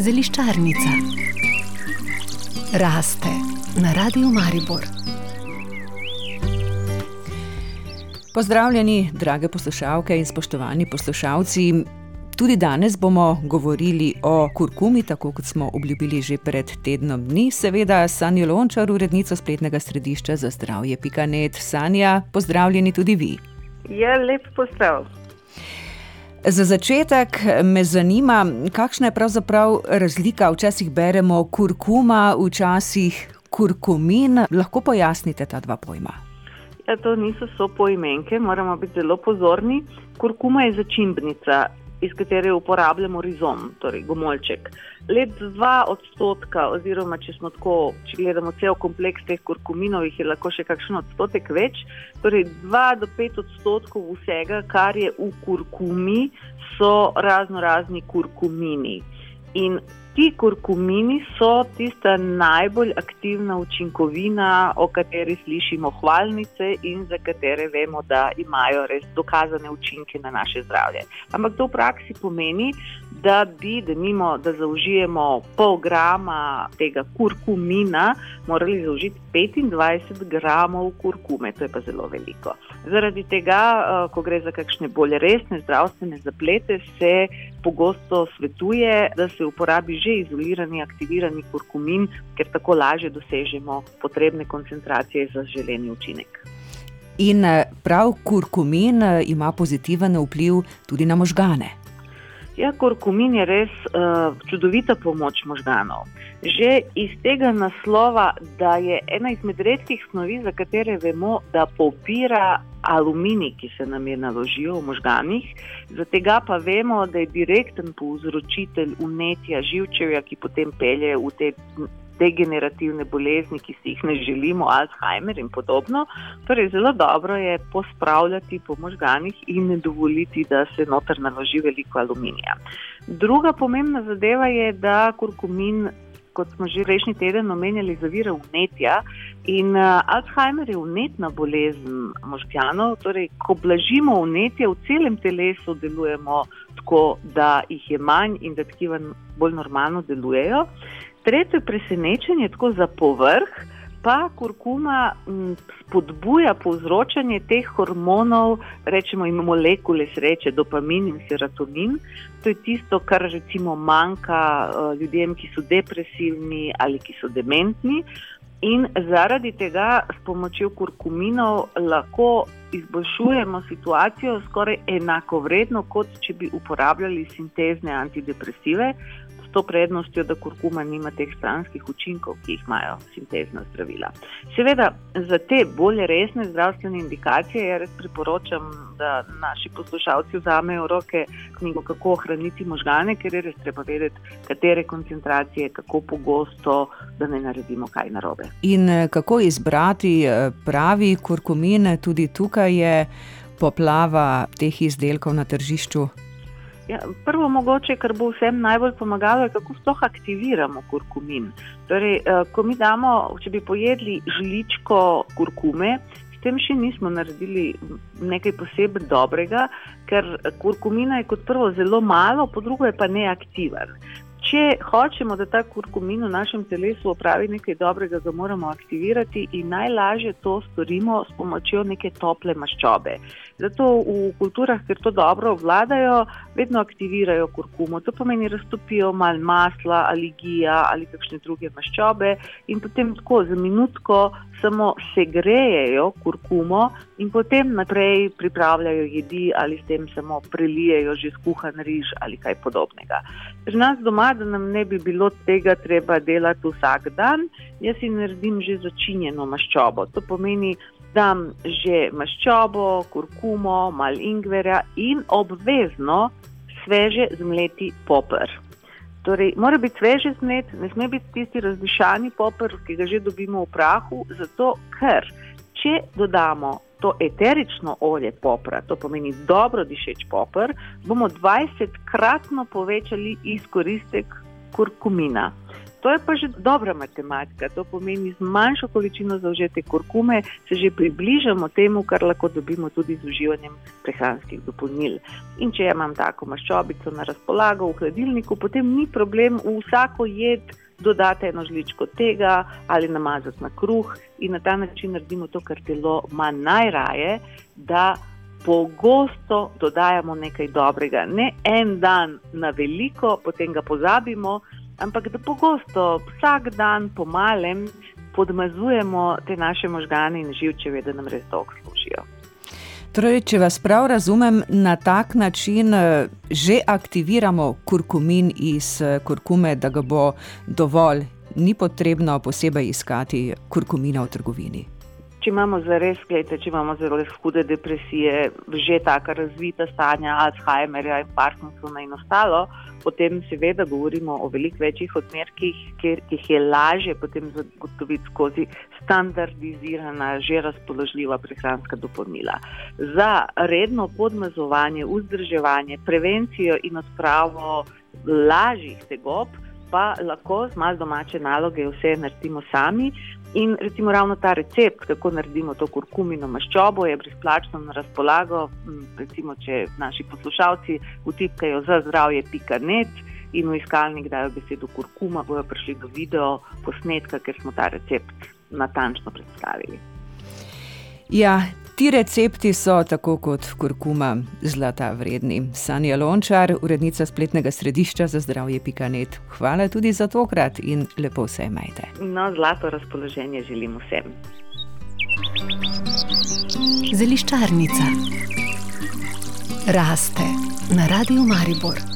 Zeliščarnica raste na radiju Maribor. Pozdravljeni, drage poslušalke in spoštovani poslušalci. Tudi danes bomo govorili o kurkumi, tako kot smo obljubili že pred tednom dni. Seveda, Sanja Lončar, urednica spletnega središča za zdravje. Pikanet, Sanja, pozdravljeni tudi vi. Je ja, lep pozdrav. Za začetek me zanima, kakšna je pravzaprav razlika. Včasih beremo kurkuma, včasih kurkumin. Lahko pojasnite ta dva pojma? Ja, to niso so poimenke, moramo biti zelo pozorni. Kurkuma je začimbnica iz katere uporabljamo rizom, torej gomolček. Le 2 odstotka, oziroma če smo tako, če gledamo cel kompleks teh kurkuminov, jih je lahko še kakšen odstotek več. Torej 2 do 5 odstotkov vsega, kar je v kurkumi, so razno razni kurkumini. In ti kurkumini so tista najbolj aktivna učinkovina, o kateri slišimo hvalnice in za katere vemo, da imajo res dokazane učinke na naše zdravje. Ampak to v praksi pomeni, da bi, da mimo, da zaužijemo pol grama tega kurkumina, morali zaužiti 25 gramov kurkume, to je pa zelo veliko. Zaradi tega, eh, ko gre za kakšne bolj resne zdravstvene zaplete, se pogosto svetuje, da se uporabi že izolirani, aktivirani kurkumin, ker tako lažje dosežemo potrebne koncentracije za želeni učinek. In eh, prav kurkumin eh, ima pozitiven vpliv tudi na možgane. Ja, kurkumin je res uh, čudovita pomoč možganov. Že iz tega naslova, da je ena izmed redkih snovi, za katere vemo, da popira aluminij, ki se nam je naložil v možganih, zato pa vemo, da je direkten povzročitelj unetja živčevja, ki potem pelje v te degenerativne bolezni, ki si jih ne želimo, Alzheimer in podobno. Torej, zelo dobro je pospravljati po možganih in ne dovoliti, da se noter naloži veliko aluminija. Druga pomembna zadeva je, da kurkumin. Kot smo že prejšnji teden omenjali, zavira vnetja. In uh, Alzheimer je vnetna bolezen možganov. Torej, ko blažimo vnetje, v celem telesu delujemo tako, da jih je manj in da tkiva bolj normalno delujejo. Tretje presenečenje, tako za povrh, pa kurkuma spodbuja povzročanje teh hormonov, rečemo jim molekule sreče, dopamin in serotonin. To je tisto, kar recimo manjka uh, ljudem, ki so depresivni ali ki so dementni. In zaradi tega s pomočjo kurkuminov lahko izboljšujemo situacijo skoraj enako vredno, kot če bi uporabljali sintezne antidepresive, to prednostjo, da kurkuma nima teh stranskih učinkov, ki jih imajo sintezna zdravila. Seveda, za te bolj resne zdravstvene indikacije, jaz priporočam, da naši poslušalci vzamejo v roke knjigo, kako ohraniti možgane, ker je res treba vedeti, katere koncentracije, kako pogosto, da ne naredimo kaj narobe. In eh, kako izbrati eh, pravi kurkumin, tudi tukaj je poplava teh izdelkov na tržišču. Ja, prvo, mogoče, kar bo vsem najbolj pomagalo, je, kako sploh aktiviramo kurkumin. Torej, eh, ko mi damo, če bi pojedli žličko kurkume, s tem še nismo naredili nekaj posebej dobrega, ker kurkumina je kot prvo zelo malo, po drugo je pa neaktiven. Če hočemo, da ta kurkumin v našem telesu opravi nekaj dobrega, ga moramo aktivirati in najlažje to storimo s pomočjo neke tople maščobe. Zato v kulturah, kjer to dobro obvladajo, vedno aktivirajo kurkumo. To pomeni, da raztopijo malo masla ali gija ali kakšne druge maščobe in potem tako za minutko samo segrejejo kurkumo in potem naprej pripravljajo jedi ali s tem samo prelijejo že skuhan riž ali kaj podobnega. Pri nas doma, da nam ne bi bilo tega treba delati vsak dan, jaz si naredim že začinjeno maščobo. To pomeni, dam že maščobo, kurkumo, mal ingverja in obvezno sveže zmleti popr. Torej, mora biti sveže zmet, ne sme biti tisti razdišani popr, ki ga že dobimo v prahu, zato ker če dodamo to eterično olje popra, to pomeni dobro dišeč popr, bomo 20kratno povečali izkoristek kurkumina. To je pa že dobra matematika. To pomeni, z manjšo količino zaužete kurkume se že približamo temu, kar lahko dobimo tudi z uživanjem prehranskih dopolnil. In če imam tako maščobico na razpolago v hladilniku, potem ni problem v vsako jed dodati eno žličko tega ali namazati na kruh in na ta način naredimo to, kar telo ima najraje, da pogosto dodajamo nekaj dobrega. Ne en dan na veliko, potem ga pozabimo, ampak da pogosto vsak dan po malem podmazujemo te naše možgane in živčeve, da nam res dolgo služijo. Torej, če vas prav razumem, na tak način eh, že aktiviramo kurkumin iz eh, kurkume, da ga bo dovolj, ni potrebno posebej iskati kurkumina v trgovini če imamo zares, gledajte, če imamo zelo hude depresije, že tako razvita stanja Alzheimerja in Parkinsona in ostalo, potem seveda govorimo o veliko večjih odmerkih, ki jih je lažje potem zagotoviti skozi standardizirana, že razpoložljiva prehranska dopolnila. Za redno podmazovanje, vzdrževanje, prevencijo in odpravo lažjih tegob. Pa lahko z malo domače naloge vse naredimo sami, In recimo ravno ta recept, kako naredimo to kurkumino maščobo, je brezplačno na razpolago. Recimo, če naši poslušalci vtipkajo za zdravje.net in v iskalnik dajo besedo kurkuma, bojo prišli do video posnetka, ker smo ta recept natančno predstavili. Ja, Ti recepti so, tako kot kurkuma, zlata vredni. Sanja Lončar, urednica spletnega središča za zdravje Pikanet. Hvala tudi za tokrat in lepo vse imejte. No, zlato razpoloženje želim vsem. Zeliščarnica raste na radiju Maribor.